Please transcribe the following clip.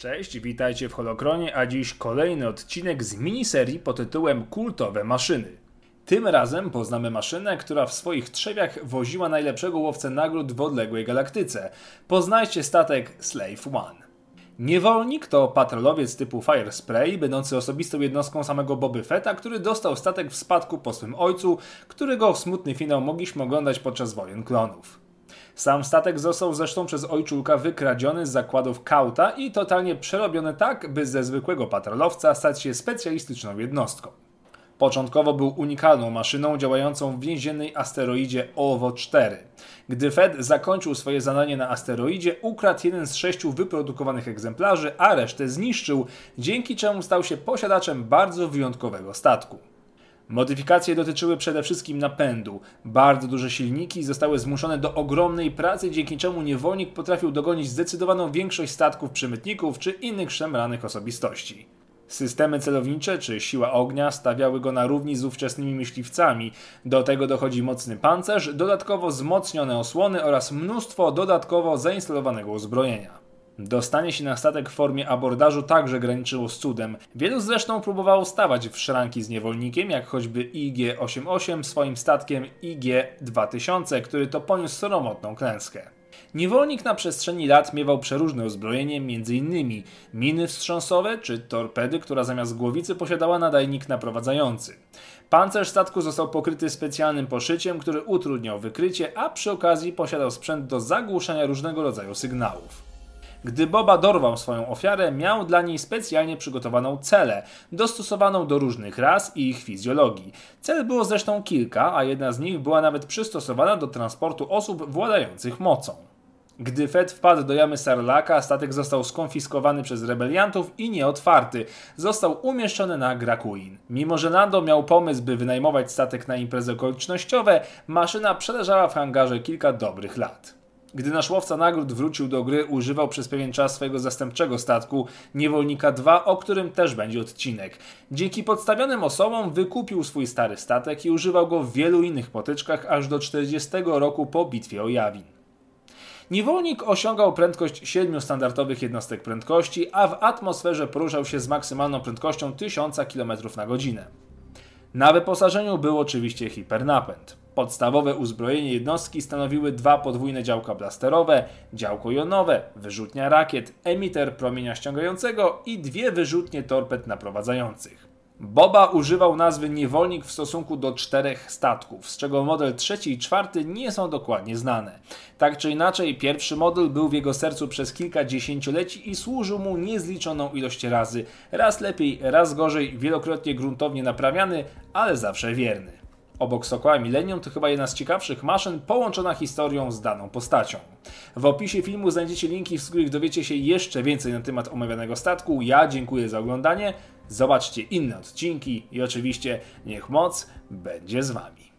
Cześć, witajcie w Holokronie, a dziś kolejny odcinek z miniserii pod tytułem Kultowe maszyny. Tym razem poznamy maszynę, która w swoich trzewiach woziła najlepszego łowcę nagród w odległej galaktyce. Poznajcie statek Slave One. Niewolnik to patrolowiec typu Fire Spray, będący osobistą jednostką samego Boby Fetta, który dostał statek w spadku po swym ojcu, którego smutny finał mogliśmy oglądać podczas wojen klonów. Sam statek został zresztą przez ojczulka wykradziony z zakładów Kauta i totalnie przerobiony tak, by ze zwykłego patrolowca stać się specjalistyczną jednostką. Początkowo był unikalną maszyną działającą w więziennej asteroidzie OWO-4. Gdy Fed zakończył swoje zadanie na asteroidzie, ukradł jeden z sześciu wyprodukowanych egzemplarzy, a resztę zniszczył, dzięki czemu stał się posiadaczem bardzo wyjątkowego statku. Modyfikacje dotyczyły przede wszystkim napędu. Bardzo duże silniki zostały zmuszone do ogromnej pracy, dzięki czemu niewolnik potrafił dogonić zdecydowaną większość statków przemytników czy innych szemranych osobistości. Systemy celownicze czy siła ognia stawiały go na równi z ówczesnymi myśliwcami. Do tego dochodzi mocny pancerz, dodatkowo wzmocnione osłony oraz mnóstwo dodatkowo zainstalowanego uzbrojenia. Dostanie się na statek w formie abordażu także graniczyło z cudem. Wielu zresztą próbowało stawać w szranki z niewolnikiem, jak choćby IG-88 swoim statkiem IG-2000, który to poniósł sromotną klęskę. Niewolnik na przestrzeni lat miewał przeróżne uzbrojenie, m.in. miny wstrząsowe czy torpedy, która zamiast głowicy posiadała nadajnik naprowadzający. Pancerz statku został pokryty specjalnym poszyciem, który utrudniał wykrycie, a przy okazji posiadał sprzęt do zagłuszania różnego rodzaju sygnałów. Gdy Boba dorwał swoją ofiarę, miał dla niej specjalnie przygotowaną celę, dostosowaną do różnych ras i ich fizjologii. Cel było zresztą kilka, a jedna z nich była nawet przystosowana do transportu osób władających mocą. Gdy Fed wpadł do jamy Sarlaka, statek został skonfiskowany przez rebeliantów i nieotwarty. Został umieszczony na Grakuin. Mimo, że Lando miał pomysł, by wynajmować statek na imprezy okolicznościowe, maszyna przeleżała w hangarze kilka dobrych lat. Gdy nasz łowca nagród wrócił do gry, używał przez pewien czas swojego zastępczego statku, Niewolnika 2, o którym też będzie odcinek. Dzięki podstawionym osobom wykupił swój stary statek i używał go w wielu innych potyczkach aż do 40 roku po bitwie o Jawin. Niewolnik osiągał prędkość 7 standardowych jednostek prędkości, a w atmosferze poruszał się z maksymalną prędkością 1000 km na godzinę. Na wyposażeniu był oczywiście hipernapęd. Podstawowe uzbrojenie jednostki stanowiły dwa podwójne działka blasterowe, działko jonowe, wyrzutnia rakiet, emiter promienia ściągającego i dwie wyrzutnie torped naprowadzających. Boba używał nazwy niewolnik w stosunku do czterech statków, z czego model trzeci i czwarty nie są dokładnie znane. Tak czy inaczej, pierwszy model był w jego sercu przez kilka dziesięcioleci i służył mu niezliczoną ilość razy. Raz lepiej, raz gorzej, wielokrotnie gruntownie naprawiany, ale zawsze wierny. Obok Sokoła Millennium to chyba jedna z ciekawszych maszyn połączona historią z daną postacią. W opisie filmu znajdziecie linki, z których dowiecie się jeszcze więcej na temat omawianego statku. Ja dziękuję za oglądanie. Zobaczcie inne odcinki i oczywiście niech moc będzie z Wami.